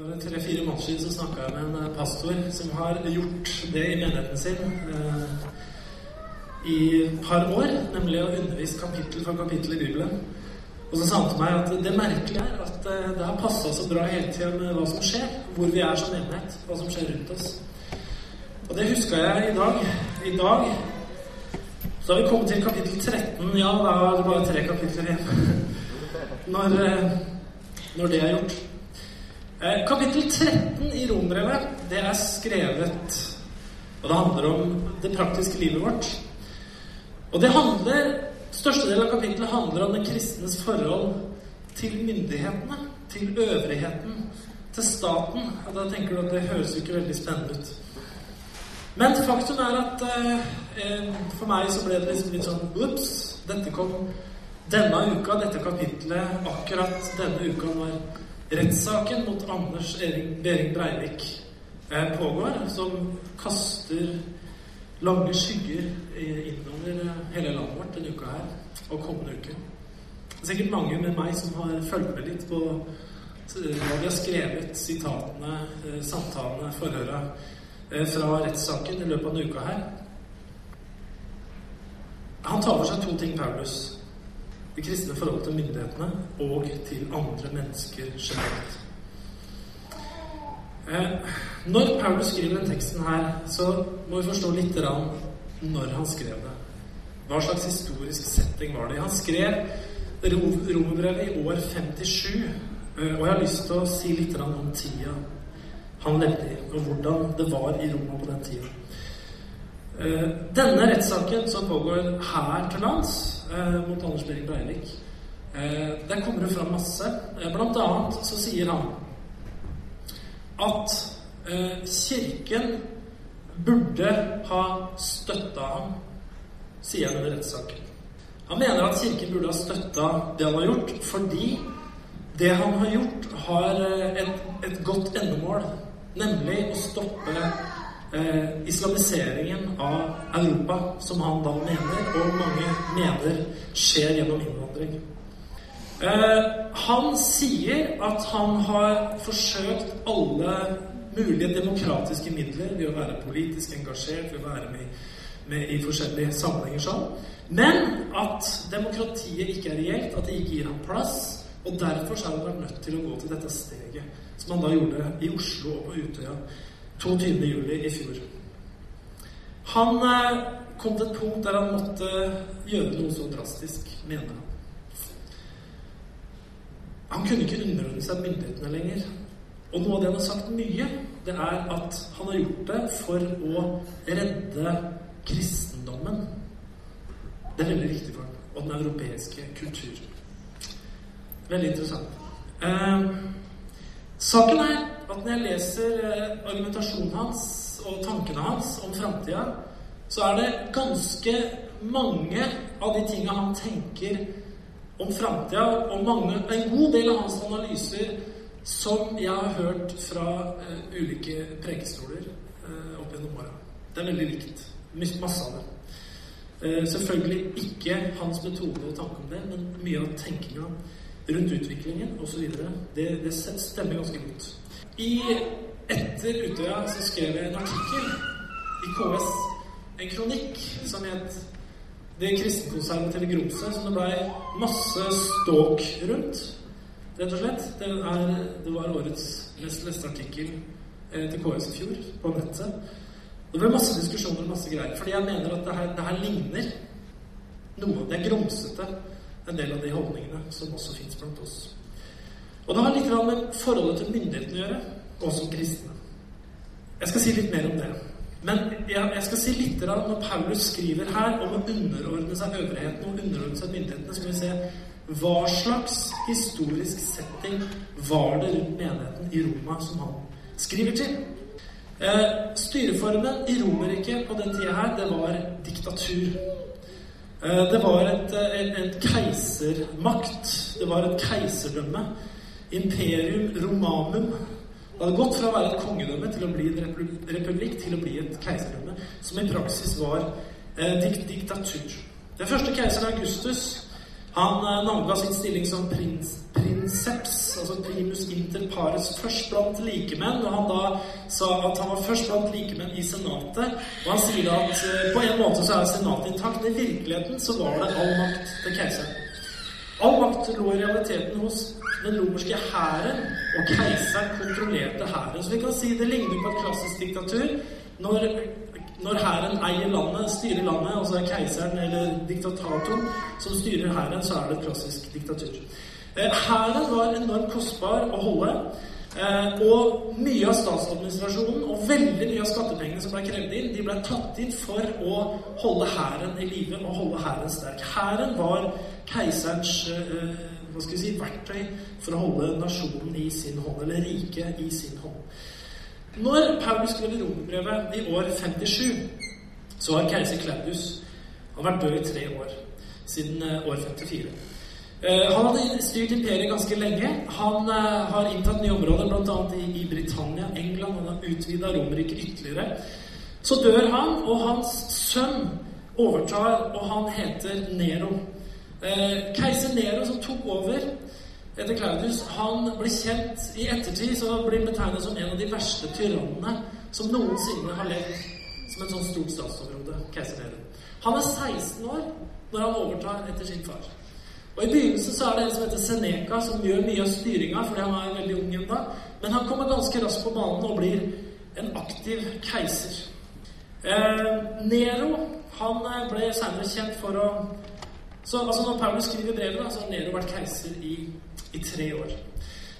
For tre-fire måneder siden så snakka jeg med en eh, pastor som har gjort det i menigheten sin eh, i et par år, nemlig å undervise kapittel for kapittel i Bibelen. Og så sa han til meg at det merkelige er at eh, det har passa så bra hele tida med hva som skjer, hvor vi er som menighet, hva som skjer rundt oss. Og det huska jeg i dag. I dag så har vi kommet til kapittel 13. Ja, da er det bare tre kapitler igjen. Når, eh, når det er gjort. Eh, kapittel 13 i Rombrevet, det er skrevet Og det handler om det praktiske livet vårt. Og det handler Største del av kapittelet handler om den kristnes forhold til myndighetene, til øvrigheten, til staten. Og da tenker du at det høres jo ikke veldig spennende ut. Men faktum er at eh, for meg så ble det liksom litt sånn Ops, dette kom denne uka, dette kapittelet, akkurat denne uka når rettssaken mot Anders Behring Breivik eh, pågår, som kaster lange skygger innover eh, hele landet vårt denne uka her og kommende uke. Det er sikkert mange med meg som har fulgt med litt på eh, hva vi har skrevet, sitatene, samtalene, forhøra fra rettssaken i løpet av denne uka her. Han tar for seg to ting, Paulus det kristne forholdet til myndighetene og til andre mennesker generelt. Eh, når Paulus skriver den teksten her, så må vi forstå litt når han skrev det. Hva slags historisk setting var det? Han skrev Romerbrevet i år 57, eh, og jeg har lyst til å si litt om tida han levde i, og hvordan det var i Roma på den tida. Eh, denne rettssaken som pågår her til lands, mot Anders Behring Breivik. Der kommer det fram masse. Eh, blant annet så sier han at eh, Kirken burde ha støtta ham, sier han i rettssaken. Han mener at Kirken burde ha støtta det han har gjort, fordi det han har gjort, har eh, et, et godt endemål, nemlig å stoppe eh, islamiseringen av Europa, som han da mener, og mange mener skjer gjennom innvandring. Eh, han sier at han har forsøkt alle mulige demokratiske midler ved å være politisk engasjert, ved å være med, med i forskjellige sammenhenger sånn. Men at demokratiet ikke er reelt, at det ikke gir ham plass. Og derfor har han vært nødt til å gå til dette steget, som han da gjorde i Oslo og på Utøya 22. juli i fjor. Han eh, kom til et punkt der han måtte gjøre noe så drastisk, mener han. Han kunne ikke underordne seg myndighetene lenger. Og noe av det han har sagt mye, det er at han har gjort det for å redde kristendommen. Det er veldig viktig for ham. Og den europeiske kulturen. Veldig interessant. Eh, saken er at når jeg leser eh, argumentasjonen hans og tankene hans om framtida, så er det ganske mange av de tinga han tenker om framtida, og mange, en god del av hans analyser som jeg har hørt fra uh, ulike prekestoler uh, opp gjennom åra. Det er veldig likt. Masse av det. Uh, selvfølgelig ikke hans metode og tanke om det, men mye av tenkinga rundt utviklingen osv. Det, det stemmer ganske godt. I Etter Utøya så skrev jeg en artikkel i KS, en kronikk, som het 'Det kristenkonservative grumset', som det blei masse ståk rundt. Rett og slett. Det, er, det var årets mest leste artikkel eh, til KS i fjor, på nettet. Det ble masse diskusjoner og masse greier. Fordi jeg mener at det her, det her ligner noe. Det er grumsete, en del av de holdningene som også fins blant oss. Og det har litt med forholdet til myndighetene å gjøre, og som kristne. Jeg skal si litt mer om det. Men jeg, skal si litt når Paulus skriver her om å underordne seg øvrigheten og underordne seg myndighetene, skal vi se hva slags historisk setting var det rundt menigheten i Roma som han skriver til. Eh, styreformen i Romerriket på den tida her, det var diktatur. Eh, det var et, en, en keisermakt. Det var et keiserdømme imperium romanum. Det hadde gått fra å være et kongedømme til å bli en republikk til å bli et keiserdømme, som i praksis var eh, dikt diktatur. Den første keiseren Augustus han eh, navnga sin stilling som prins, prinseps, altså primus inter pares, først blant likemenn. Og han da sa at han var først blant likemenn i Senatet. Og han sier at eh, på en måte så er Senatet intakt, i virkeligheten så var det all makt til keiseren. All makt lå i realiteten hos den romerske hæren, og keiseren kontrollerte hæren. Så vi kan si det ligner på et klassisk diktatur. Når når hæren eier landet, styrer landet, og så er keiseren eller diktatoren som styrer hæren, så er det et klassisk diktatur. Eh, hæren var enormt kostbar å holde. Eh, og mye av statsadministrasjonen og veldig mye av skattepengene som ble krevd inn, de ble tatt inn for å holde hæren i live og holde hæren sterk. Hæren var keiserens eh, hva skal vi si, verktøy for å holde nasjonen i sin hånd, eller riket i sin hånd. Når Paulus skrev romerbrevet i år 57, så har keiser Claudius han vært død i tre år. Siden eh, år 54. Eh, han hadde styrt imperiet ganske lenge. Han eh, har inntatt nye områder, bl.a. I Britannia, England. Han har utvida Romerriket ytterligere. Så dør han, og hans sønn overtar, og han heter Nero. Keiser Nero, som tok over etter Claudius, han blir kjent I ettertid så blir betegnet som en av de verste tyrannene som noensinne har levd som en sånn stort statsoverhode, keiser Han er 16 år når han overtar etter sin far. Og I begynnelsen så er det en som heter Seneca, som gjør mye av styringa fordi han er veldig ung ennå. Men han kommer ganske raskt på banen og blir en aktiv keiser. Eh, Nero han eh, ble senere kjent for å så altså Når Paulus skriver brevet, så har Nero vært keiser i i tre år.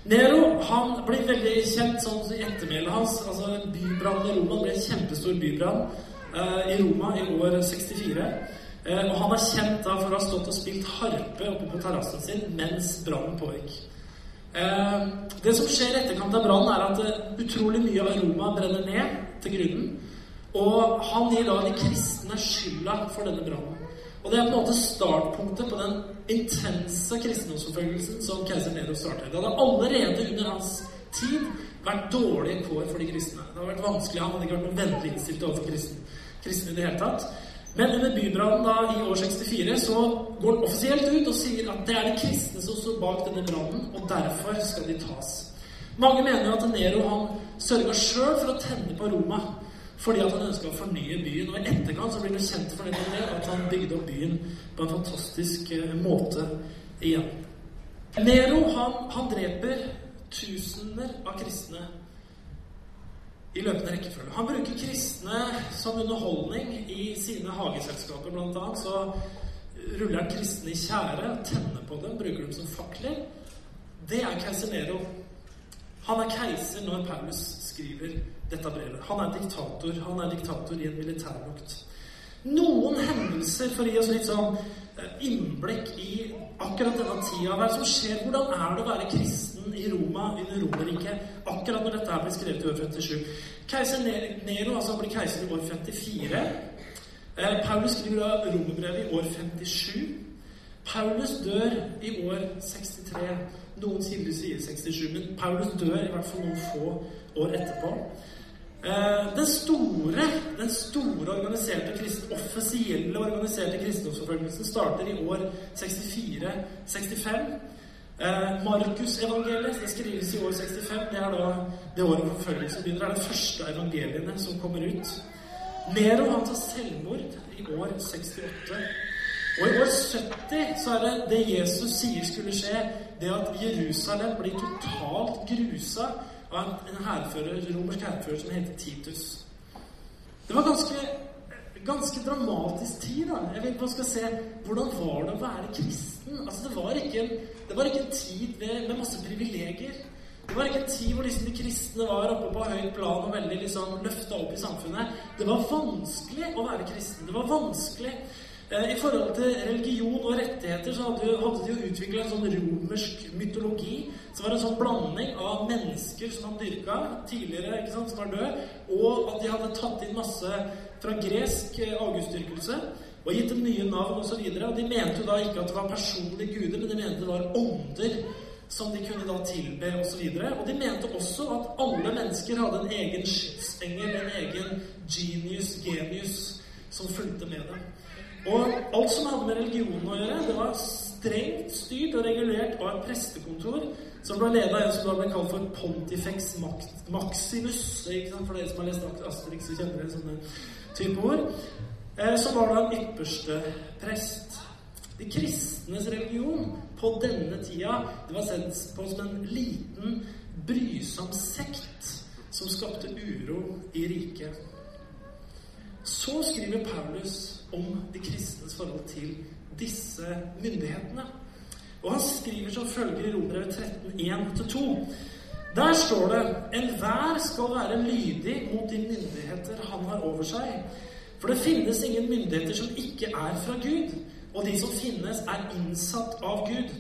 Nero han ble veldig kjent sånn i ettermælet hans. altså Bybrannen i Roma ble en kjempestor bybrann uh, i Roma i år 64. Uh, og han er kjent da for å ha stått og spilt harpe oppe på terrassen sin mens brannen pågikk. Uh, det som skjer i etterkant av brannen, er at eh, utrolig mye av Roma brenner ned til grunnen. Og han gir da de kristne skylda for denne brannen. Og det er på en måte startpunktet på den intense kristendomsforfølgelsen som keiser Nero startet. Det hadde allerede under hans tid vært dårlige kår for de kristne. Det hadde vært vanskelig, Han hadde ikke vært noe vennlig innstilt overfor kristne, kristne i det hele tatt. Men under bybrannen da i år 64 så går han offisielt ut og sier at det er de kristne som står bak denne brannen, og derfor skal de tas. Mange mener at Nero han sørga sjøl for å tenne på Roma fordi at han ønska å fornye byen. Og i etterkant så blir det kjent for det at han bygde opp byen på en fantastisk eh, måte igjen. Nero han, han dreper tusener av kristne i løpende rekkefølge. Han bruker kristne som underholdning i sine hageselskaper, blant annet. Så ruller han kristne i tjære, tenner på dem, bruker dem som fakler. Det er keiser Nero. Han er keiser når Paulus skriver dette brevet. Han er diktator. Han er diktator i en militærmakt. Noen hendelser for å gi oss litt sånn eh, innblikk i akkurat denne tida. Hva som skjer? Hvordan er det å være kristen i Roma under Romerriket akkurat når dette her blir skrevet i år 57? Keiser Nero altså blir keiser i år 54. Eh, Paulus skriver da romerbrevet i år 57. Paulus dør i år 63. Noen kilder sier 67, men Paulus dør i hvert fall noen få år etterpå. Eh, den store, den store organiserte krist, offisielle organiserte kristendomsforfølgelsen starter i år 64-65. Eh, Markusevangeliet skrives i år 65. Det er da det året forfølgelsen begynner. Det er de første evangeliene som kommer ut. Nero han tar selvmord i år 68. Og i år 70 så er det det Jesus sier skulle skje, det at Jerusalem blir totalt grusa av en hærfører, romersk hærfører som heter Titus. Det var ganske, ganske dramatisk tid. da. Jeg vet man skal se Hvordan var det å være kristen? Altså, Det var ikke en, var ikke en tid med, med masse privilegier. Det var ikke en tid hvor liksom de kristne var oppe på høyt plan og veldig liksom løfta opp i samfunnet. Det var vanskelig å være kristen. Det var vanskelig I forhold til religion og rettigheter så hadde, hadde de jo utvikla en sånn romersk mytologi. Som var en sånn blanding av mennesker som han dyrka tidligere, ikke sant, som var døde, og at de hadde tatt inn masse fra gresk eh, augustdyrkelse og gitt dem nye navn osv. Og, så og de mente jo da ikke at det var personlige guder, men de mente det var ånder som de kunne da tilbe osv. Og, så og de mente også at alle mennesker hadde en egen skytsengel, en egen genius, genius, som fulgte med dem. Og alt som hadde med religionen å gjøre, det var, strengt styrt og regulert av et prestekontor som ble ledet av en som da ble kalt for Pontifex Maximus. Ikke sant? For dere som har lest Asterix, så kjenner dere sånne type ord. Eh, som var da en ypperste prest. De kristnes religion på denne tida det var sett på som en liten, brysom sekt som skapte uro i riket. Så skriver Paulus om de kristnes forhold til disse myndighetene. Og han skriver som følger i Rombrevet 13, 1-2. Der står det enhver skal være lydig mot de myndigheter han har over seg. For det finnes ingen myndigheter som ikke er fra Gud, og de som finnes, er innsatt av Gud.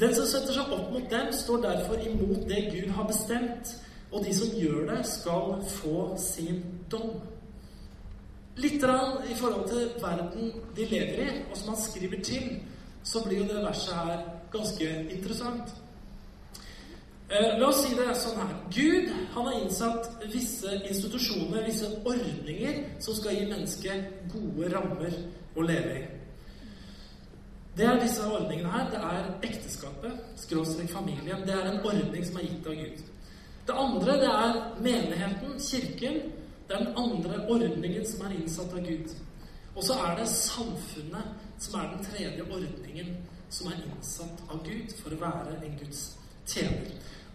Den som setter seg opp mot dem, står derfor imot det Gud har bestemt, og de som gjør det, skal få sin dom. Litt i forhold til verden de lever i, og som han skriver til, så blir jo det verset her ganske interessant. Eh, la oss si det sånn her. Gud han har innsatt visse institusjoner, visse ordninger, som skal gi mennesket gode rammer å leve i. Det er disse ordningene her. Det er ekteskapet, skråstrek familien. Det er en ordning som er gitt av Gud. Det andre det er menigheten, kirken. Den andre ordningen som er innsatt av Gud. Og så er det samfunnet, som er den tredje ordningen som er innsatt av Gud for å være en Guds tjener.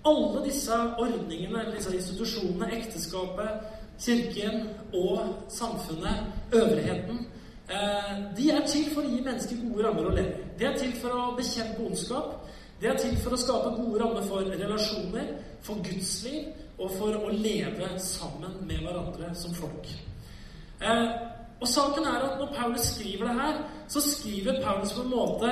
Alle disse ordningene, eller disse institusjonene, ekteskapet, kirken og samfunnet, øvrigheten, eh, de er til for å gi mennesker gode rammer å leve i. De er til for å bekjempe ondskap. De er til for å skape gode rammer for relasjoner, for gudsliv og for å leve sammen med hverandre som folk. Eh, og saken er at når Paulus skriver det her, så skriver Paulus på en måte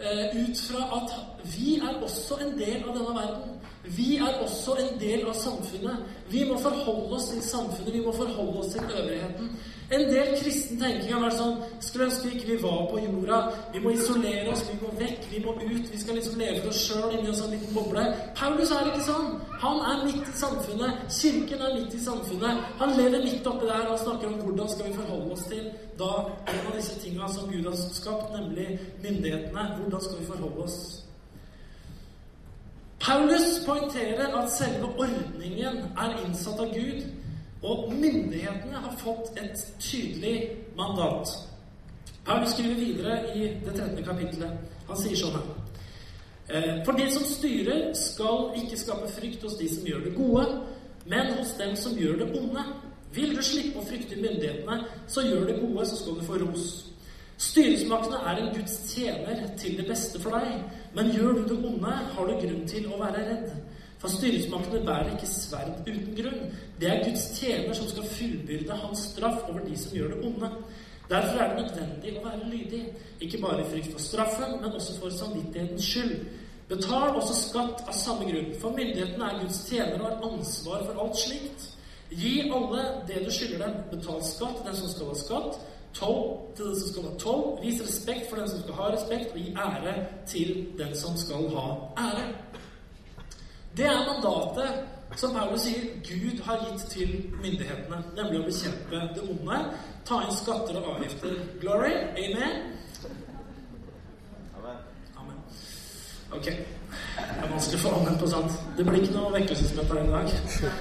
eh, ut fra at vi er også en del av denne verden. Vi er også en del av samfunnet. Vi må forholde oss til samfunnet, vi må forholde oss til øvrigheten. En del kristen tenking har vært sånn Skulle ønske ikke vi var på jorda. Vi må isolere oss, vi må vekk, vi må ut. Vi skal liksom leve for oss sjøl inni en sånn liten boble. Paulus er ikke sånn. Han er midt i samfunnet. Kirken er midt i samfunnet. Han lever midt oppi der og snakker om hvordan skal vi forholde oss til da en av disse tinga som Gud har skapt, nemlig myndighetene. Hvordan skal vi forholde oss? Paulus poengterer at selve ordningen er innsatt av Gud og myndighetene har fått et tydelig mandat. Paulus skriver videre i det 13. kapittelet. Han sier sånn her eh, For de som styrer, skal ikke skape frykt hos de som gjør det gode, men hos dem som gjør det onde. Vil du slippe å frykte myndighetene, så gjør det gode, så skal du få ros. Styresmaktene er en Guds tjener til det beste for deg, men gjør du det onde, har du grunn til å være redd. For styresmaktene bærer ikke sverd uten grunn. Det er Guds tjener som skal fullbyrde hans straff over de som gjør det onde. Derfor er det nødvendig å være lydig, ikke bare i frykt for straffen, men også for samvittighetens skyld. Betal også skatt av samme grunn, for myndighetene er Guds tjenere og har ansvar for alt slikt. Gi alle det du skylder dem. Betal skatt til den som skal ha skatt. Toll til den som skal ha tolv. Vis respekt for den som skal ha respekt, og gi ære til den som skal ha ære. Det er mandatet som Paulus sier Gud har gitt til myndighetene, nemlig å bekjempe det onde, ta inn skatter og avgifter. Glory? Amen? Amen. Ok. Det er vanskelig å få amen på sant. Det blir ikke noe vekkelsesmøte her i dag.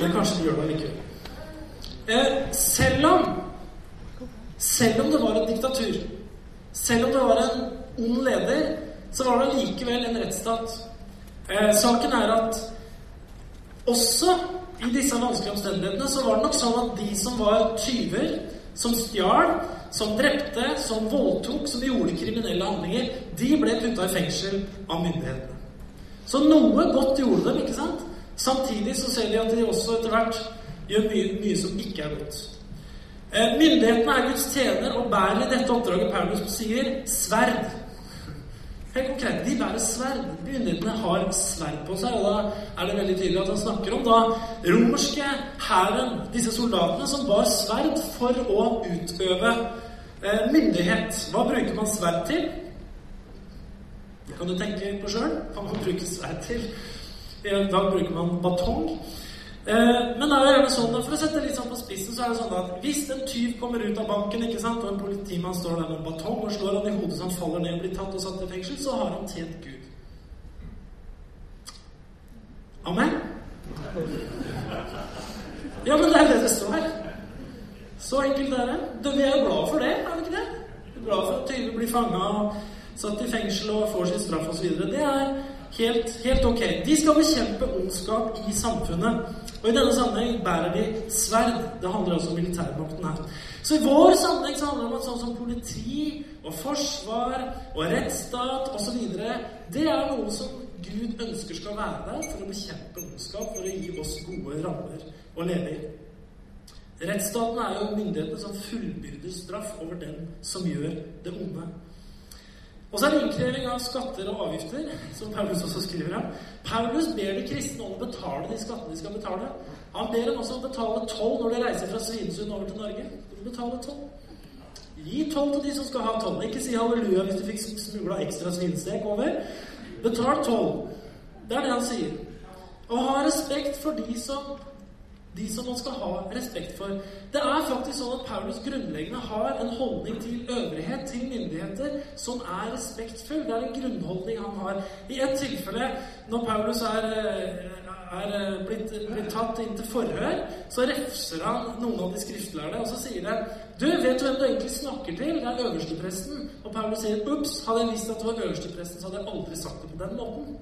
Men kanskje det gjør det likevel. Eh, selv om Selv om det var et diktatur, selv om det var en ond leder, så var det likevel en rettsstat. Eh, saken er at også i disse vanskelige omstendighetene så var det nok sånn at de som var tyver, som stjal, som drepte, som voldtok, som gjorde kriminelle handlinger, de ble putta i fengsel av myndighetene. Så noe godt gjorde dem, ikke sant? Samtidig så ser vi at de også etter hvert gjør mye, mye som ikke er godt. Eh, myndighetene er Guds tjener og bærer i dette oppdraget Paulus sier sverd. Helt konkret, de bærer sverd. Myndighetene har sverd på seg. Og da er det veldig tydelig at han snakker om da romerske hæren, disse soldatene, som bar sverd for å utøve eh, myndighet. Hva bruker man sverd til? Det kan du tenke på sjøl. Hva man bruker sverd til? Da bruker man batong. Eh, men det er jo gjerne sånn, for å sette litt sånn på spissen, så er det sånn at hvis en tyv kommer ut av banken, ikke sant, og en politimann står der med en batong og slår han i hodet så han faller ned og blir tatt og satt i fengsel, så har han tjent Gud. Amen? Ja, men det er det det står her. Så enkelt er det. Vi er jo glad for det, er vi ikke det? Vi er glad for at tyver blir fanga satt i fengsel og får sin straff osv. Det er helt, helt ok. De skal bekjempe ondskap i samfunnet. Og i denne sammenheng bærer de sverd. Det handler altså om militærmakten her. Så i vår sammenheng så handler det om at sånn som politi og forsvar og rettsstat osv. Det er noe som Gud ønsker skal være der for å bekjempe ondskap, for å gi oss gode rammer å leve i. Rettsstaten er jo myndighetene som fullbyrder straff over den som gjør det onde. Og så er det innkreving av skatter og avgifter, som Paulus også skriver om. Paulus ber de kristne om å betale de skattene de skal betale. Han ber dem også å betale toll når de reiser fra Svinesund over til Norge. De betale toll. Gi toll til de som skal ha toll. Ikke si halleluja hvis du fikk smugla ekstra svinestek over. Betal toll. Det er det han sier. Og ha respekt for de som de som man skal ha respekt for. Det er faktisk sånn at Paulus grunnleggende har en holdning til øvrighet, til myndigheter, som er respektfull. Det er en grunnholdning han har. I et tilfelle, når Paulus er, er blitt, blitt, tatt inn til forhør, så refser han noen av de skriftlærde, og så sier de Du, vet du hvem du egentlig snakker til? Det er øverstepresten. Og Paulus sier ups, hadde jeg visst at det var øverstepresten, så hadde jeg aldri sagt det på den måten.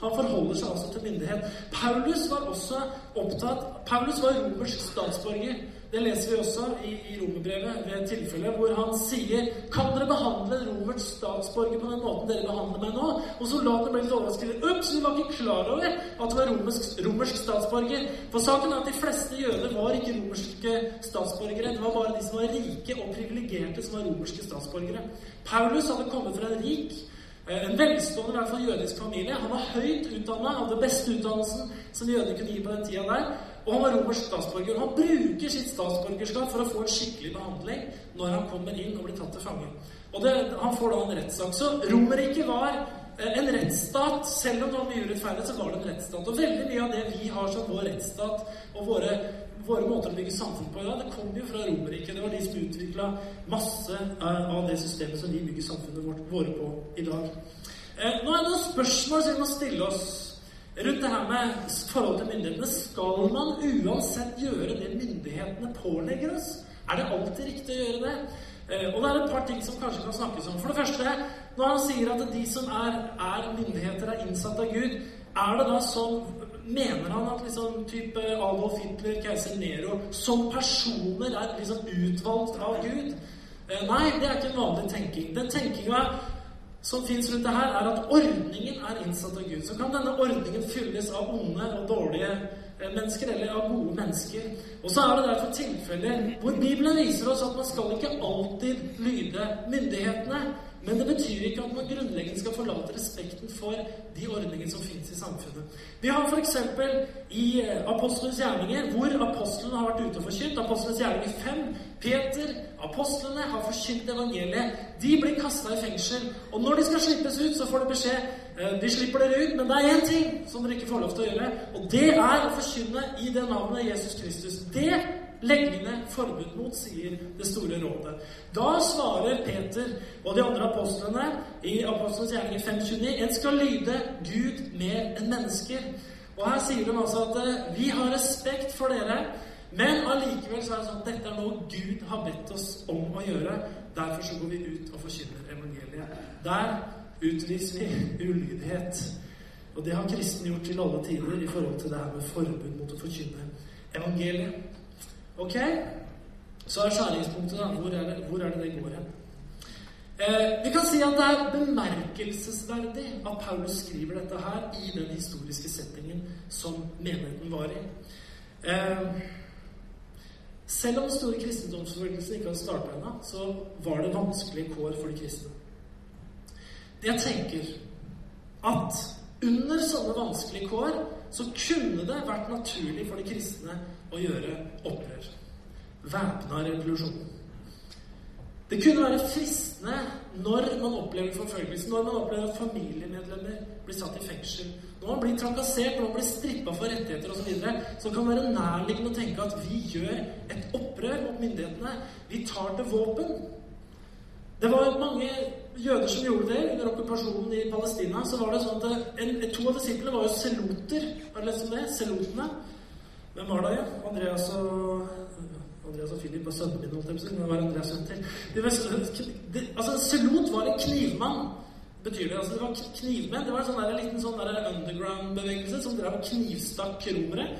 Han forholder seg altså til myndighet. Paulus var også opptatt Paulus var romersk statsborger. Det leser vi også i, i romerbrevet ved et tilfelle hvor han sier Kan dere behandle romersk statsborger på den måten dere behandler meg nå? Og soldatene ble litt overrasket. Ups, vi var ikke klar over at det var romersk, romersk statsborger. For saken er at de fleste jøder var ikke romerske statsborgere. Det var bare de som var rike og privilegerte, som var romerske statsborgere. Paulus hadde kommet fra en rik en velstående i hvert fall jødisk familie. Han var høyt utdanna, hadde beste utdannelsen som jødene kunne gi på den tida der. Og han var romersk statsborger. Han bruker sitt statsborgerskap for å få en skikkelig behandling når han kommer inn og blir tatt til fange. Og det, Han får da en rettssak. Så Romerriket var eh, en rettsstat. Selv om det var mye urettferdig, så var det en rettsstat. Og veldig mye av det vi har som vår rettsstat, og våre våre måter å bygge samfunn på i dag, det kommer jo fra Romerriket. Det var de som utvikla masse eh, av det systemet som vi bygger samfunnet vårt, våre på i dag. Eh, nå er det noen spørsmål som vi må stille oss rundt det her med forhold til myndighetene. Skal man uansett gjøre det myndighetene pålegger oss? Er det alltid riktig å gjøre det? Eh, og det er et par ting som kanskje kan snakkes om. For det første, når han sier at de som er, er myndigheter, er innsatt av Gud, er det da sånn Mener han at liksom type Adolf Hitler, keiser Nero som personer er liksom utvalgt av Gud? Eh, nei, det er ikke en vanlig tenking. Den tenkinga som fins rundt det her, er at ordningen er innsatt av Gud. Så kan denne ordningen fylles av onde og dårlige eh, mennesker, eller av gode mennesker. Og så er det derfor tilfeller hvor Bibelen viser oss at man skal ikke alltid lyde myndighetene. Men det betyr ikke at man grunnleggende skal forlate respekten for de ordningene som finnes i samfunnet. Vi har f.eks. i eh, Apostlenes gjerninger, hvor apostlene har vært ute og forkynt. Apostlenes gjerninger 5. Peter, apostlene, har forkynt evangeliet. De blir kasta i fengsel. Og når de skal slippes ut, så får de beskjed eh, de slipper dere ut, men det er én ting som dere ikke får lov til å gjøre. Og det er å forkynne i det navnet Jesus Kristus. Det Leggende forbud mot, sier det store rådet. Da svarer Peter og de andre apostlene i Apostelens gjerninger 5.29 en skal lyde Gud mer enn mennesker. Og her sier de altså at eh, vi har respekt for dere, men allikevel så er det sånn at dette er noe Gud har bedt oss om å gjøre. Derfor så går vi ut og forkynner evangeliet. Der utviser vi ulydighet. Og det har kristen gjort til alle tider i forhold til det her med forbud mot å forkynne evangeliet. Ok? Så er skjæringspunktet da. Hvor er det hvor er det, det går hen? Eh, vi kan si at det er bemerkelsesverdig at Paulus skriver dette her i den historiske settingen som menigheten var i. Eh, selv om den store kristendomsforfølgelsen ikke hadde starta ennå, så var det vanskelige kår for de kristne. Jeg tenker at under sånne vanskelige kår så kunne det vært naturlig for de kristne å gjøre opprør. Væpna revolusjon. Det kunne være fristende når man opplever forfølgelse, når man opplever at familiemedlemmer blir satt i fengsel, når man blir trakassert, når man blir strippa for rettigheter osv., så, kan det være nærliggende å tenke at vi gjør et opprør mot myndighetene. Vi tar til våpen. Det var mange jøder som gjorde det under okkupasjonen i Palestina. Så var det sånn at en, To av disiplene var jo seloter. Har du lest om det? Selotene. Hvem var det? Andreas og Andreas og Philip var sønnene mine, holdt jeg på å si. Men var Andreas sønn til? altså, Selot var en knivmann, betyr det. Altså, det var knivmenn. Det var en sånn der, liten sånn underground-bevegelse som drev og knivstakk romere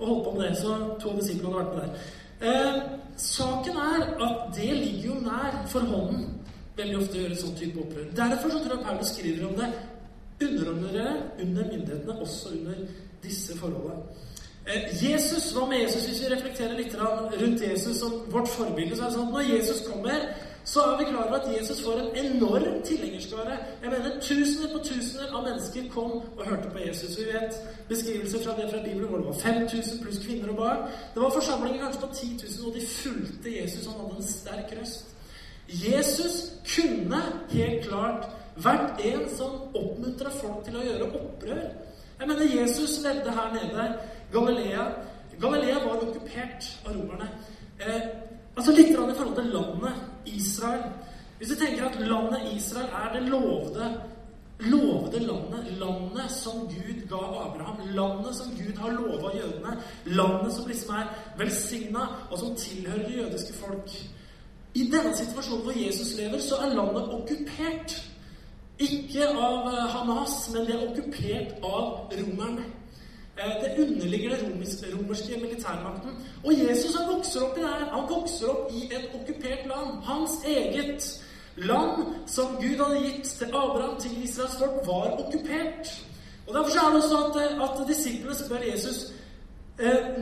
og holdt på med det. Så to av disiplene hadde vært med der. Eh, saken er at det ligger jo nær for hånden veldig ofte gjøre et sånt type opprør. Derfor så tror jeg Paulus skriver om det. Underordner dere under myndighetene, også under disse forholdene. Eh, Jesus, Hva med Jesus hvis vi reflekterer litt rundt Jesus som vårt forbilde? så er det sånn at Når Jesus kommer, så er vi klar over at Jesus får en enorm tilhengerskare. Jeg mener Tusener på tusener av mennesker kom og hørte på Jesus. Vi vet beskrivelser fra det fra Bibelen hvor det var 5000 pluss kvinner og barn. Det var forsamlinger kanskje på 10 000, og de fulgte Jesus. Han hadde en sterk røst. Jesus kunne helt klart vært en som oppmuntra folk til å gjøre opprør. Jeg mener, Jesus levde her nede. Galilea Galilea var okkupert av romerne. Eh, altså Litt i forhold til landet Israel. Hvis du tenker at landet Israel er det lovde, lovde landet, landet som Gud ga Abraham, landet som Gud har lova jødene, landet som liksom er velsigna, og som tilhører det jødiske folk I denne situasjonen hvor Jesus lever, så er landet okkupert. Ikke av eh, Hamas, men det er okkupert av romerne. Eh, det underligger den romerske, militærmakten. Og Jesus han vokser opp i det her. Han vokser opp i et okkupert land. Hans eget land, som Gud hadde gitt til Abraham, til Israels folk, var okkupert. Og Derfor er det også at, eh, at disiplene spør Jesus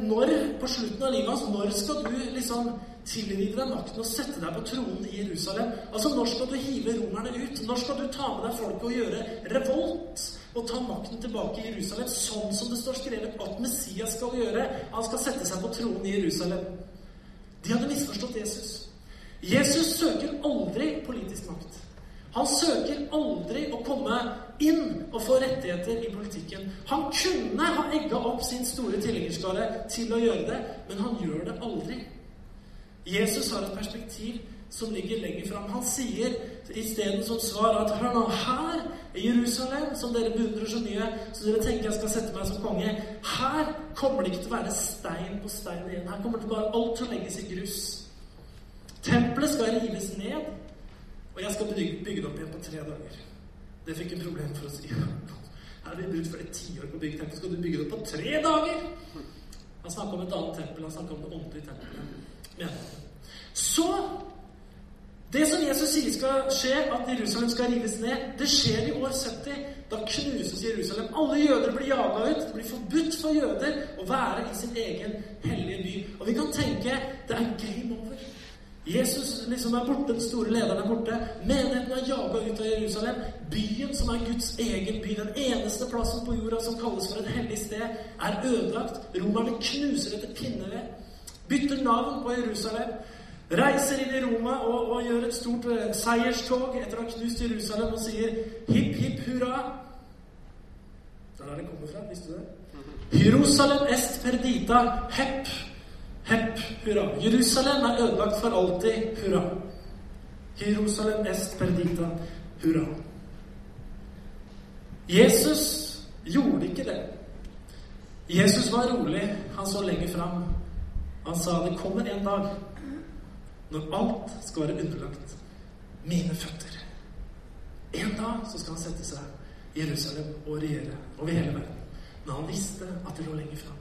når, på slutten av livet hans når skal du liksom tilride deg makten og sette deg på tronen i Jerusalem. Altså, Når skal du hive romerne ut? Når skal du ta med deg folket og gjøre revolt? Og ta makten tilbake i Jerusalem, sånn som det står skrevet at Messias skal gjøre. Han skal sette seg på tronen i Jerusalem. De hadde misforstått Jesus. Jesus søker aldri politisk makt. Han søker aldri å komme inn og få rettigheter i politikken. Han kunne ha egga opp sin store tilhengerskare til å gjøre det, men han gjør det aldri. Jesus har et perspektiv som ligger lenger fram. Han sier isteden som svar at hør nå, her i Jerusalem, som dere beundrer så mye, så dere tenker jeg skal sette meg som konge, her kommer det ikke til å være stein på stein igjen. Her kommer det bare alt til å legges i grus. Tempelet skal rives ned, og jeg skal bygge, det opp igjen på tre dager. Det fikk en problem for å si. Her har vi brukt flere tiår på å bygge tempel. Skal du bygge det opp på tre dager? Han snakka om et annet tempel. Han snakka om det åndelige tempelet. Så Det som Jesus sier skal skje, at Jerusalem skal rives ned, det skjer i år 70. Da knuses Jerusalem. Alle jøder blir jaga ut. Det blir forbudt for jøder å være i sin egen hellige by. Og vi kan tenke det er game over. Jesus liksom er borte, den store lederen er borte. Menigheten er jaga ut av Jerusalem. Byen, som er Guds egen by, den eneste plassen på jorda som kalles for et hellig sted, er ødelagt. Romerne knuser etter pinneved bytter navn på Jerusalem, reiser inn i Roma og, og gjør et stort uh, seierstog etter å ha knust Jerusalem og sier hipp, hipp hurra. Det er det kommer fra, visste du det? Jerusalem est perdita, hepp, hepp hurra. Jerusalem er ødelagt for alltid, hurra. Jerusalem est perdita, hurra. Jesus gjorde ikke det. Jesus var rolig. Han så lenger fram. Han sa det kommer en dag når alt skal være underlagt mine føtter. En dag så skal han sette seg i Jerusalem og regjere over hele verden. Men han visste at det lå lenger fram.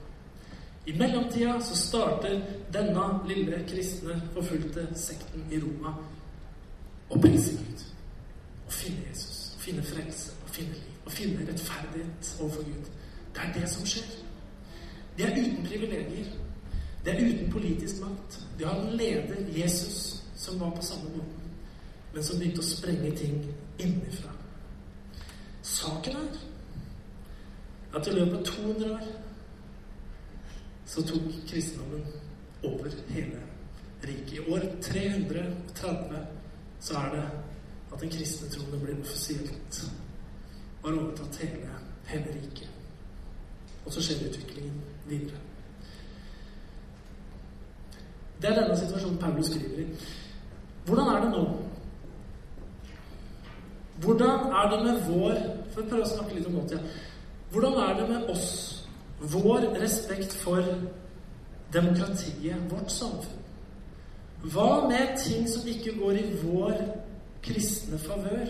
I mellomtida så starter denne lille kristne, forfulgte sekten i Roma å prise Gud. Å finne Jesus, å finne frelse, å finne liv, å finne rettferdighet overfor Gud. Det er det som skjer. De er uten privilegier. Det er uten politisk makt. De har en leder, Jesus, som var på samme måten, men som begynte å sprenge ting innenfra. Saken er at i løpet av 200 år så tok kristendommen over hele riket. I år 330 så er det at den kristne troen blir offisielt og har overtatt hele, hele riket. Og så skjer utviklingen videre. Det er denne situasjonen Paulus skriver i. Hvordan er det nå? Hvordan er det med vår For å prøve å snakke litt om nåtida. Hvordan er det med oss? Vår respekt for demokratiet, vårt samfunn? Hva med ting som ikke går i vår kristne favør?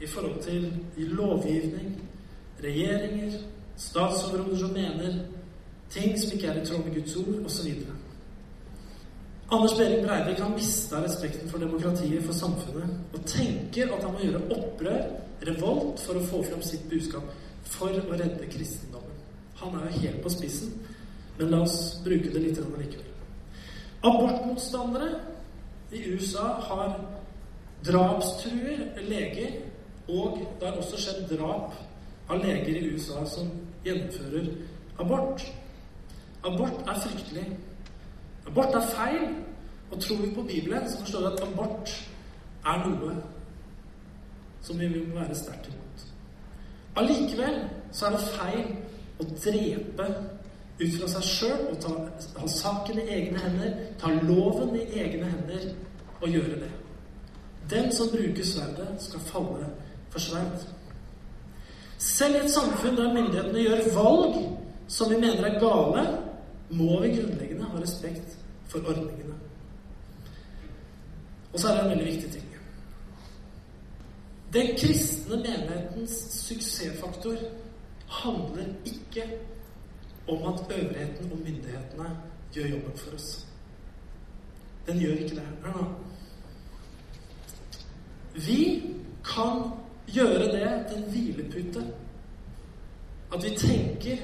I forhold til lovgivning, regjeringer, statsoverhoder som mener ting som ikke er i tråd med Guds ord, osv. Anders Behring Breivik har mista respekten for demokratiet, for samfunnet, og tenker at han må gjøre opprør, revolt, for å få fram sitt budskap. For å redde kristendommen. Han er jo helt på spissen, men la oss bruke det litt likevel. Abortmotstandere i USA har drapstruer leger, og det har også skjedd drap av leger i USA som gjennomfører abort. Abort er fryktelig. Abort er feil. Og tror vi på Bibelen, så forstår vi at abort er noe som vi vil være sterkt imot. Allikevel så er det feil drepe ut fra seg sjøl og ta, ha saken i egne hender, ta loven i egne hender og gjøre det. Den som bruker sverdet, skal falle for sverd. Selv i et samfunn der myndighetene gjør valg som vi mener er gale, må vi grunnleggende ha respekt for ordningene. Og så er det en veldig viktig ting. Den kristne menighetens suksessfaktor handler ikke om at øvrigheten og myndighetene gjør jobben for oss. Den gjør ikke det. Hør nå. Vi kan gjøre det til en hvilepute. At vi tenker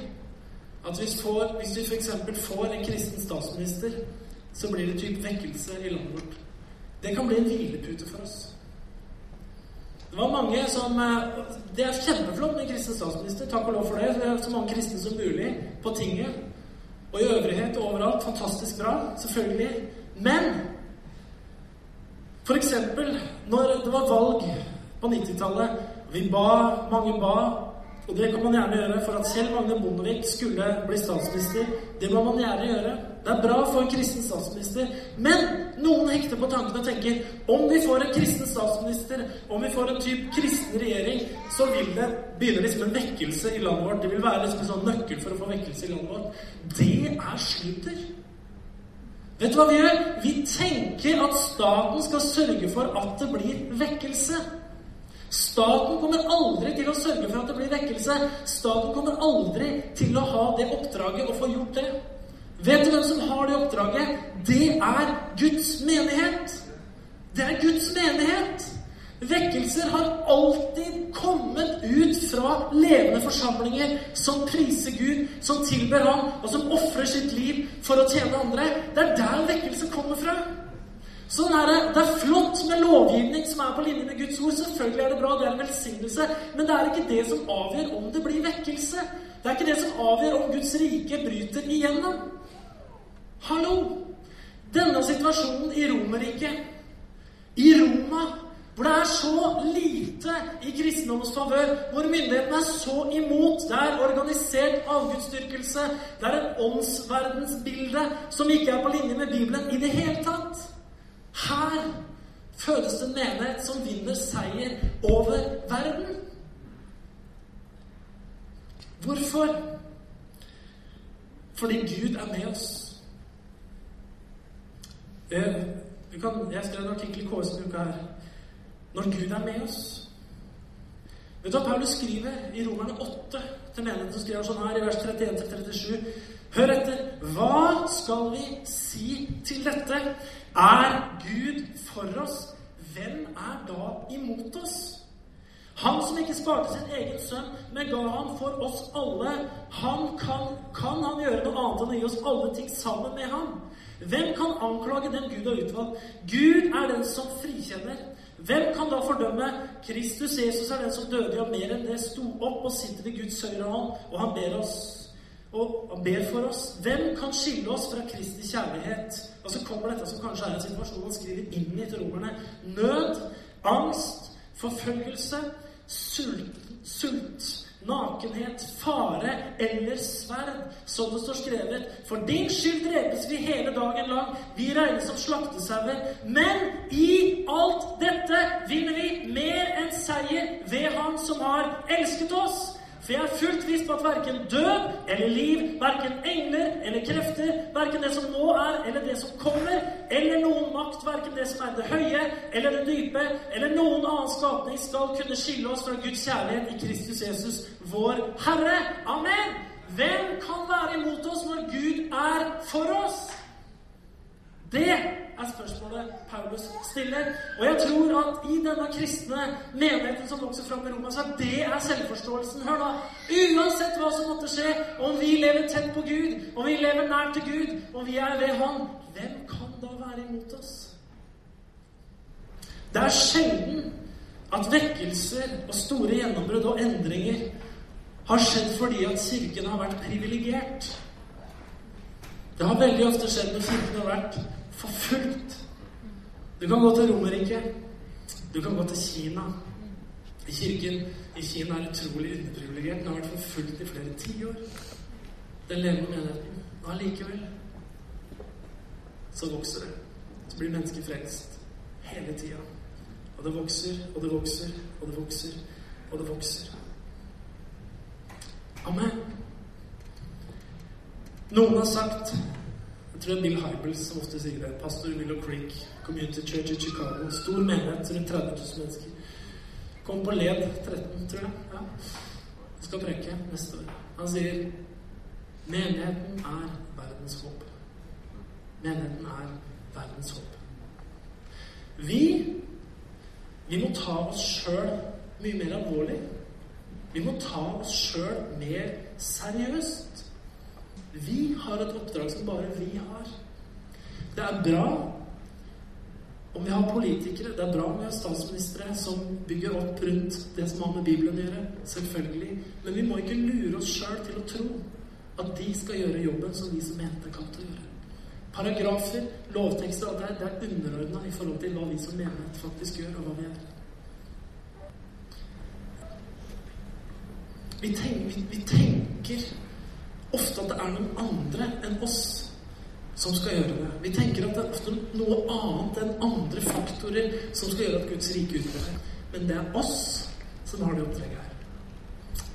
at hvis, får, hvis vi f.eks. får en kristen statsminister, så blir det typ vekkelse i landet vårt. Det kan bli en hvilepute for oss. Det var mange som eh, Det er kjempeflott med en kristen statsminister. Takk og lov for det. Det er så mange kristne som mulig på tinget. Og i øvrighet og overalt. Fantastisk bra. Selvfølgelig. Men eksempel når det var valg på 90-tallet Vi ba, mange ba, og det kan man gjerne gjøre for at selv Magne Bondevik skulle bli statsminister. Det må man gjerne gjøre. Det er bra å få en kristen statsminister. Men noen hekter på tanken og tenker om vi får en kristen statsminister, om vi får en type kristen regjering, så vil det begynne liksom en vekkelse i landet vårt. Det vil være liksom en sånn nøkkel for å få vekkelse i landet vårt. Det er sludder. Vet du hva vi gjør? Vi tenker at staten skal sørge for at det blir vekkelse. Staten kommer aldri til å sørge for at det blir vekkelse. Staten kommer aldri til å ha det oppdraget å få gjort det. Vet du hvem som har det oppdraget? Det er Guds menighet. Det er Guds menighet. Vekkelser har alltid kommet ut fra levende forsamlinger som priser Gud, som tilber Ham, og som ofrer sitt liv for å tjene andre. Det er der vekkelse kommer fra. Sånn er det. Det er flott med lovgivning som er på linje med Guds ord. Selvfølgelig er det bra, det er en velsignelse. Men det er ikke det som avgjør om det blir vekkelse. Det er ikke det som avgjør om Guds rike bryter igjennom. Hallo! Denne situasjonen i Romerriket, i Roma, hvor det er så lite i kristendommens favør, hvor myndighetene er så imot, det er organisert avgudsdyrkelse, det er en åndsverdensbilde som ikke er på linje med Bibelen i det hele tatt. Her fødes det en menighet som vinner seier over verden. Hvorfor? Fordi Gud er med oss. Eh, jeg skrev en artikkel i KS denne uka her. Når Gud er med oss Vet du hva Paulus skriver i Romerne 8 til menigheten? som skriver sånn her i vers 31-37. Hør etter. Hva skal vi si til dette? Er Gud for oss? Hvem er da imot oss? Han som ikke sparte sin egen sønn, men ga ham for oss alle. Han kan, kan han gjøre noe annet enn å gi oss alle ting sammen med ham? Hvem kan anklage den Gud har utvalgt? Gud er den som frikjenner. Hvem kan da fordømme? Kristus Jesus er den som døde, ja, mer enn det, sto opp og sitter ved Guds høyre hånd, og han ber oss og han ber for oss. Hvem kan skille oss fra Kristi kjærlighet? Og så kommer dette som kanskje er en situasjon han skriver inn i til romerne. Nød, angst, forfølgelse, sult, sult nakenhet, fare eller sverd, som det står skrevet. For din skyld drepes vi hele dagen lang. Vi regnes som slaktesauer. Men i alt dette vinner vi mer enn seier ved Han som har elsket oss. For jeg er fullt visst på at verken død eller liv, verken engler eller krefter, verken det som nå er eller det som kommer, eller noen makt, verken det som er det høye eller det dype, eller noen annen skapning, skal kunne skille oss fra Guds kjærlighet i Kristus Jesus, vår Herre. Amen! Hvem kan være imot oss når Gud er for oss? Det er spørsmålet Paulus stiller. Og jeg tror at i denne kristne menigheten som vokser fram i Roma, så er det selvforståelsen. Hør da! Uansett hva som måtte skje, om vi lever tett på Gud, om vi lever nær til Gud, om vi er ved Han, hvem kan da være imot oss? Det er sjelden at vekkelser og store gjennombrudd og endringer har skjedd fordi at Kirken har vært privilegert. Det har veldig ofte skjedd når Kirken har vært forfulgt. Du kan gå til Romerriket. Du kan gå til Kina. Kirken i Kina er utrolig underprivilegert. Den har vært forfulgt i flere tiår. Den levende menigheten. Og allikevel så vokser det. Så blir mennesket frelst hele tida. Og det vokser, og det vokser, og det vokser, og det vokser. Amen. Noen har sagt jeg tror det er Bill Hybels som ofte sier det. Pastor Willow Creek Community Church i Chicago. Stor menighet, rundt 30 000 mennesker. Kom på led 13, tror jeg. Ja. Skal preke neste år. Han sier menigheten er verdens håp. Menigheten er verdens håp. Vi vi må ta oss sjøl mye mer alvorlig. Vi må ta oss sjøl mer seriøst. Vi har et oppdrag som bare vi har. Det er bra om vi har politikere, det er bra om vi har statsministre som bygger opp rundt det som har med Bibelen å gjøre. Selvfølgelig. Men vi må ikke lure oss sjøl til å tro at de skal gjøre jobben som vi som mente kan til å gjøre. Paragrafer, lovtekster, alt det, det er underordna i forhold til hva vi som menighet faktisk gjør, og hva vi gjør. Vi tenker, vi, vi tenker ofte at det er noen andre enn oss som skal gjøre det. Vi tenker at det er ofte noe annet enn andre faktorer som skal gjøre at Guds rike utbrer Men det er oss som har det oppdraget her.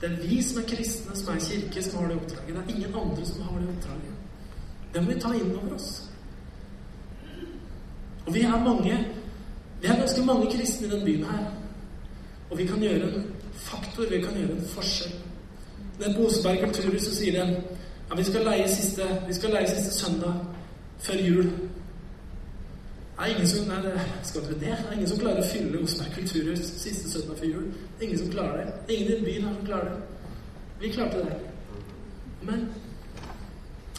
Det er vi som er kristne, som er kirke, som har det oppdraget. Det er ingen andre som har det oppdraget. Det må vi ta inn over oss. Og vi er mange Vi er ganske mange kristne i denne byen her. Og vi kan gjøre en faktor, vi kan gjøre en forskjell. Den på Oseberg kulturhus så sier den ja, vi skal leie siste, vi skal leie siste søndag før jul. Er ingen som, nei, skal dere det? Det er ingen som klarer å fylle Oseberg kulturhus siste søndag før jul. Det er ingen som klarer det. Det er ingen i byen her som klarer det. Vi klarte det. Men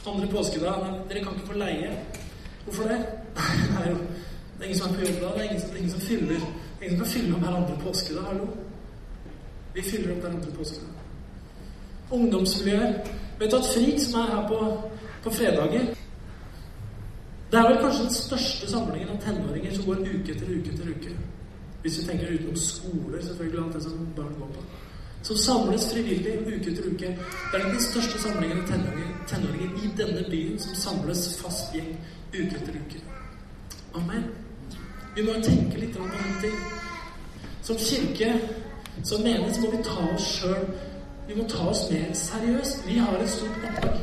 andre påskedag nei, Dere kan ikke få leie. Hvorfor det? Er jo det er ingen som er på jobb da. Det er ingen som, det er ingen som fyller det er ingen som kan fylle opp hver andre påskedag. Hallo? Vi fyller opp hver andre påskedag ungdomsmiljøer. Vet du at FRIK, som er her på, på fredager Det er vel kanskje den største samlingen av tenåringer som går uke etter uke etter uke. Hvis vi tenker utenom skoler, selvfølgelig, alt det som barn går på. Som samles frivillig uke etter uke. Det er den største samlingen av tenåringer, tenåringer i denne byen som samles fast gjeng uke etter uke. Amen. Vi må tenke litt på den ting. Som kirke, som menighet, så må vi ta oss sjøl vi må ta oss mer seriøst. Vi har et stort oppdrag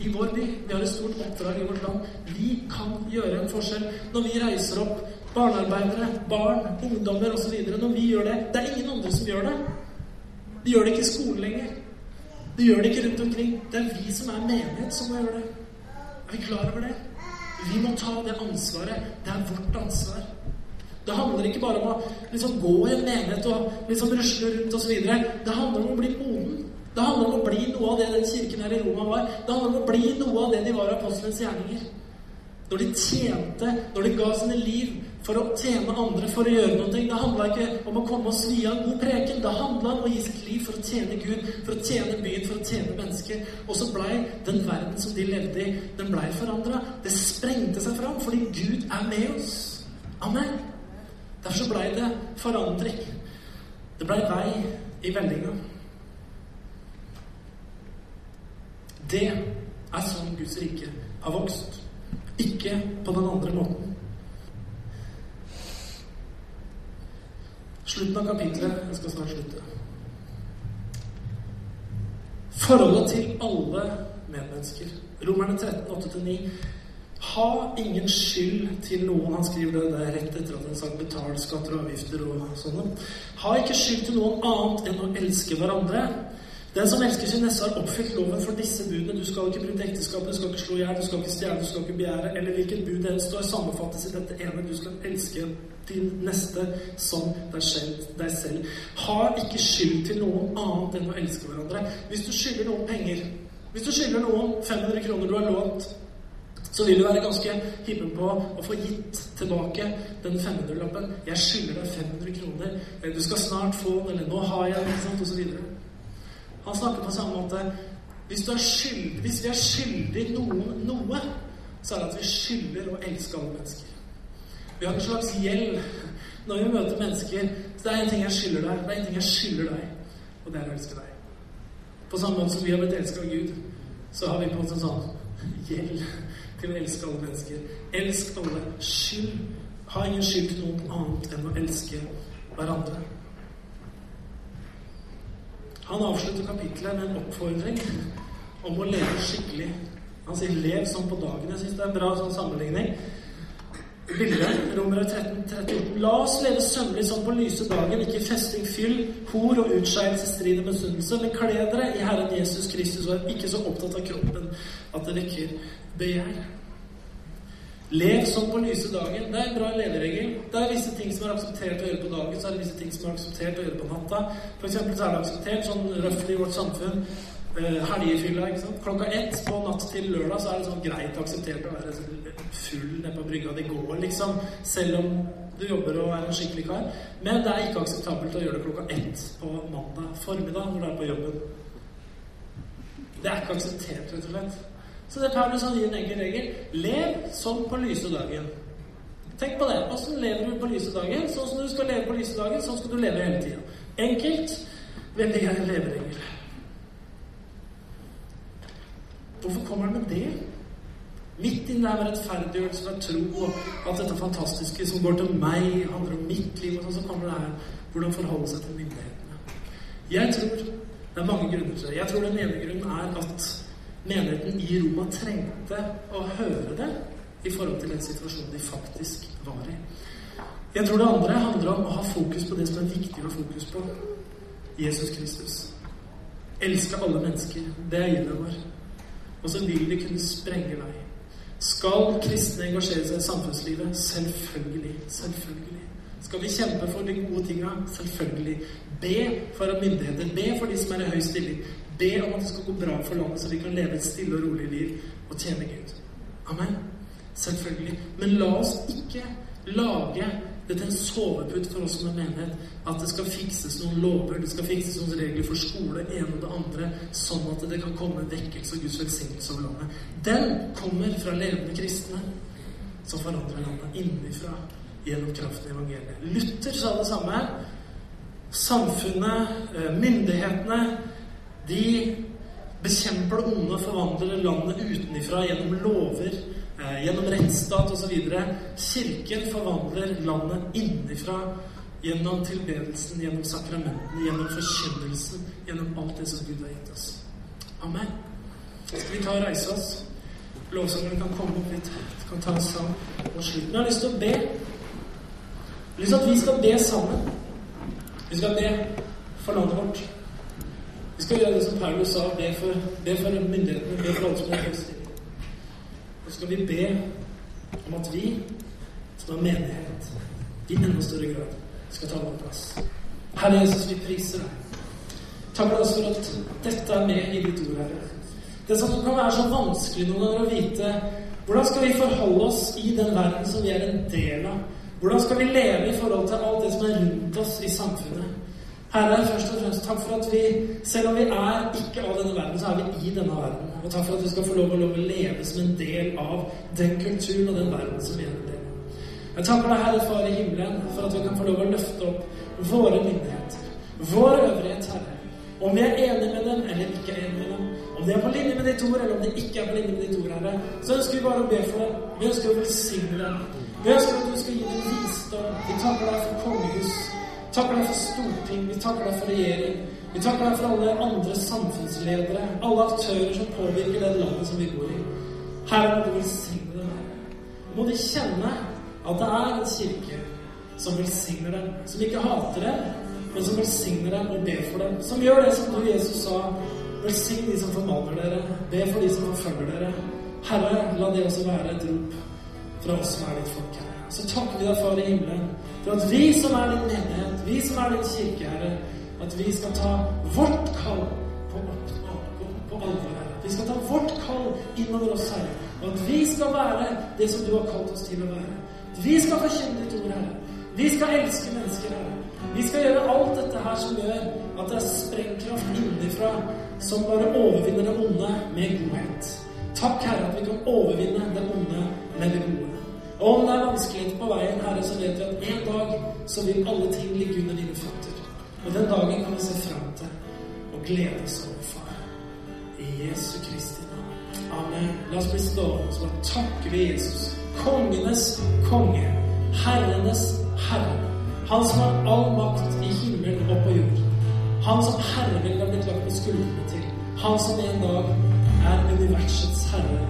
i vår by. Vi har et stort oppdrag i vårt land. Vi kan gjøre en forskjell når vi reiser opp barnearbeidere, barn, ungdommer osv. Når vi gjør det Det er ingen andre som gjør det. De gjør det ikke i skolen lenger. De gjør det ikke rundt omkring. Det er vi som er menighet, som må gjøre det. Er vi klar over det? Vi må ta det ansvaret. Det er vårt ansvar. Det handler ikke bare om å liksom, gå i en menighet og liksom rusle rundt osv. Det handler om å bli moden. Det handler om å bli noe av det den kirken her i Roma var. Det handler om å bli noe av det de var apostlenes gjerninger. når de tjente, når de ga sine liv for å tjene andre, for å gjøre noe. Det handla ikke om å komme og svi av en god preken. Det handla om å gi sitt liv for å tjene Gud, for å tjene byen, for å tjene mennesker. Og så blei den verden som de levde i, den blei forandra. Det sprengte seg fram fordi Gud er med oss. Amen. Derfor så blei det forandring. Det blei vei i vellinga. Det er sånn Guds rike har vokst. Ikke på den andre måten. Slutten av kapitlet Jeg skal snart slutte. Forholdet til alle medmennesker. Romerne 13, 8-9. Ha ingen skyld til noen. Han skriver det der rett etter at han sagt betal skatter og avgifter og sånne. Ha ikke skyld til noen annet enn å elske hverandre. Den som elsker sin neste, har oppfylt loven for disse budene. Du skal ikke bryte ekteskapet, du skal ikke slå i hjel, du skal ikke stjele, du skal ikke begjære. Eller hvilket bud det står, sammenfattes i dette ene. Du skal elske din neste som deg selv. Ha ikke skyld til noen annet enn å elske hverandre. Hvis du skylder noen penger, hvis du skylder noen 500 kroner du har lånt, så vil du være ganske hippen på å få gitt tilbake den 500-lappen. Jeg skylder deg 500 kroner. Du skal snart få den, eller nå har jeg den, og så videre. Han snakker på samme måte hvis, skyld, hvis vi er skyldig noen noe, så er det at vi skylder å elske alle mennesker. Vi har en slags gjeld når vi møter mennesker. Så det er en ting jeg skylder deg, det er en ting jeg skylder deg, og det er å elske deg. På samme måte som vi har blitt elska av Gud, så har vi på en sånn gjeld å elske alle mennesker. Elsk alle. Skyld. Ha ingen skyld til noe annet enn å elske hverandre. Han avslutter kapitlet med en oppfordring om å leve skikkelig. Han sier 'lev som på dagen'. Jeg syns det er en bra sånn sammenligning. Bildet, Romere 13, 38. La oss leve sømmelig som på lyse dagen, ikke festing, fyll, hor og utskeielse, strid og misunnelse, men kle dere i Herren Jesus Kristus og er ikke så opptatt av kroppen at det vekker begjær. Lev som på lyse dagen. Det er en bra leveregel. Det er visse ting som er akseptert å gjøre på dagen, så er det visse ting som er akseptert å gjøre på natta. For eksempel så er det akseptert sånn røftlig i vårt samfunn helgefylla. ikke sant? Klokka ett på natt til lørdag så er det sånn greit akseptert å være sånn full nede på brygga. Det går, liksom. Selv om du jobber og er en skikkelig kar. Men det er ikke akseptabelt å gjøre det klokka ett på mandag formiddag når du er på jobben. Det er ikke akseptert, rett og slett. Så det Paulus han gir en enkel regel. Lev som på lyse dagen. Tenk på det. Åssen lever du på lyse dagen? Sånn som du skal leve på lyse dagen, sånn skal du leve hele tida. Enkelt. Veldig gjerne leveregel. Hvorfor kommer han med det? Midt inni der med rettferdiggjørelse ved tro og alt dette fantastiske som går til meg, handler om mitt liv, og sånn, så kommer det her hvordan forholde seg til myndighetene. Jeg tror det er mange grunner til det. Jeg tror den ene grunnen er at menigheten i Roma trengte å høre det i forhold til den situasjonen de faktisk var i. Jeg tror det andre handler om å ha fokus på det som er viktig å ha fokus på. Jesus Kristus. Elske alle mennesker. Det er gildet vår. Og så vil det kunne sprenge vei. Skal kristne engasjere seg i samfunnslivet? Selvfølgelig. Selvfølgelig. Skal vi kjempe for de gode tinga? Selvfølgelig. Be for at myndigheter. Be for de som er i høy stilling. Be om at det skal gå bra for landet, så vi kan leve et stille og rolig liv og tjene Gud. Amen. Selvfølgelig. Men la oss ikke lage det til en sovepute for oss som er menighet. At det skal fikses noen lover, det skal fikses noen regler for skole, ene og det andre, sånn at det kan komme vekkelse og Guds velsignelse over landet. Den kommer fra levende kristne som forandrer landet innenfra gjennom kraften i evangeliet. Luther sa det samme. Samfunnet, eh, myndighetene, de bekjemper det onde og forvandler landet utenifra gjennom lover, gjennom rettsstat osv. Kirken forvandler landet innenfra gjennom tilbedelsen, gjennom sakramentene, gjennom forkynnelsen, gjennom alt det som Gud har gitt oss. Amen. Skal vi ta og reise oss? Lovsangeren kan komme opp litt. Kan ta oss sammen mot slutten. Jeg har lyst til å be. Jeg har lyst til at vi skal be sammen. Vi skal be for landet vårt. Vi skal gjøre det som Paulus sa, be for, be for myndighetene, be for alle som er Og skal vi be om at vi, som har menighet, i enda større grad skal ta vår plass. Herre Jesus, vi priser deg. Takk for oss for at dette er med i ditt ord, Herre. Det som kan være så vanskelig noen ganger å vite Hvordan skal vi forholde oss i den verden som vi er en del av? Hvordan skal vi leve i forhold til alt det som er rundt oss i samfunnet? Herre, først og fremst takk for at vi, selv om vi er ikke av denne verden, så er vi i denne verden. Og takk for at vi skal få lov å leve som en del av den kulturen og den verden som vi er en del av. Jeg takker deg, Herre Far i himmelen, for at vi kan få lov å løfte opp våre myndigheter, vår øvrighet, Herre. Om vi er enige med dem eller ikke er enige med dem, om de er på linje med ditt ord eller om de ikke er på linje med ditt ord, Herre, så ønsker vi bare å be for dem. Vi ønsker å velsigne dem. Vi ønsker at du skal gi dem visdom. Vi takker deg for kongehus takker deg for storting, vi takker deg for regjering. Vi takker deg for alle andre samfunnsledere, alle aktører som påvirker det landet som vi bor i. Herre, må du velsigne dem. Må de kjenne at det er en kirke som velsigner dem, som ikke hater dem, men som velsigner dem og ber for dem. Som gjør det som du, Jesus, sa. Velsign de som formaner dere. Be for de som forfølger dere. Herre, la det også være et rop fra oss som er ditt folk. Herre. Så takker vi deg, Far i himmelen, for at vi som er din menighet, vi som er din kirke, Herre, at vi skal ta vårt kall på, på, på alvor, Herre. Vi skal ta vårt kall innover oss, Herre. Og at vi skal være det som du har kalt oss til å være. At vi skal forkynne ditt ord, Herre. Vi skal elske mennesker, Herre. Vi skal gjøre alt dette her som gjør at det er sprengkraft innenfra som bare overvinner det onde med godhet. Takk, Herre, at vi kan overvinne det onde med det gode. Om det er vanskeligheter på veien, Herre, så vet vi at en dag så vil alle ting ligge under dine føtter. Og den dagen kan vi se fram til og glede oss over, far. I Jesu Kristi navn. Amen. La oss bli stående og takke vi Jesus. Kongenes konge. Herrenes herre. Han som har all makt i himmelen og på jord. Han som herreveldet har blitt lagt på skuldrene til. Han som en dag er universets herre